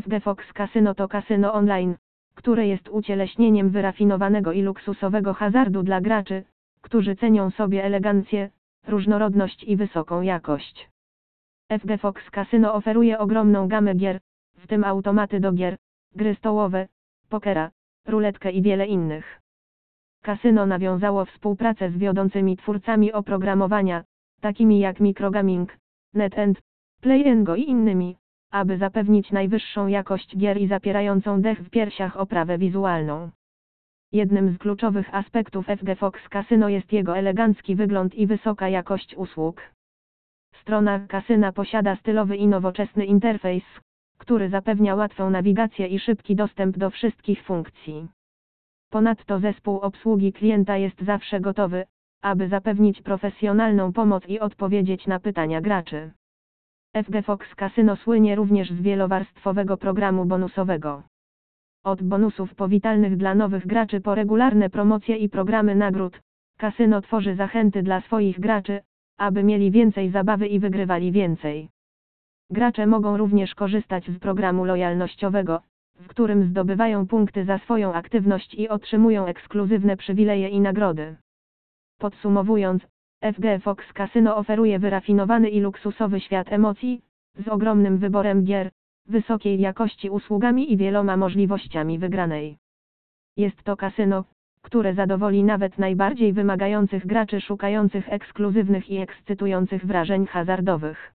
FG Fox Casino to kasyno online, które jest ucieleśnieniem wyrafinowanego i luksusowego hazardu dla graczy, którzy cenią sobie elegancję, różnorodność i wysoką jakość. FG Fox Casino oferuje ogromną gamę gier, w tym automaty do gier, gry stołowe, pokera, ruletkę i wiele innych. Kasyno nawiązało współpracę z wiodącymi twórcami oprogramowania, takimi jak Microgaming, NetEnt, PlayEngo i innymi, aby zapewnić najwyższą jakość gier i zapierającą dech w piersiach oprawę wizualną. Jednym z kluczowych aspektów FG Fox Casino jest jego elegancki wygląd i wysoka jakość usług. Strona kasyna posiada stylowy i nowoczesny interfejs, który zapewnia łatwą nawigację i szybki dostęp do wszystkich funkcji. Ponadto zespół obsługi klienta jest zawsze gotowy, aby zapewnić profesjonalną pomoc i odpowiedzieć na pytania graczy. FG Fox Casino słynie również z wielowarstwowego programu bonusowego. Od bonusów powitalnych dla nowych graczy po regularne promocje i programy nagród, kasyno tworzy zachęty dla swoich graczy, aby mieli więcej zabawy i wygrywali więcej. Gracze mogą również korzystać z programu lojalnościowego, w którym zdobywają punkty za swoją aktywność i otrzymują ekskluzywne przywileje i nagrody. Podsumowując, FG Fox Casino oferuje wyrafinowany i luksusowy świat emocji, z ogromnym wyborem gier, wysokiej jakości usługami i wieloma możliwościami wygranej. Jest to kasyno, które zadowoli nawet najbardziej wymagających graczy szukających ekskluzywnych i ekscytujących wrażeń hazardowych.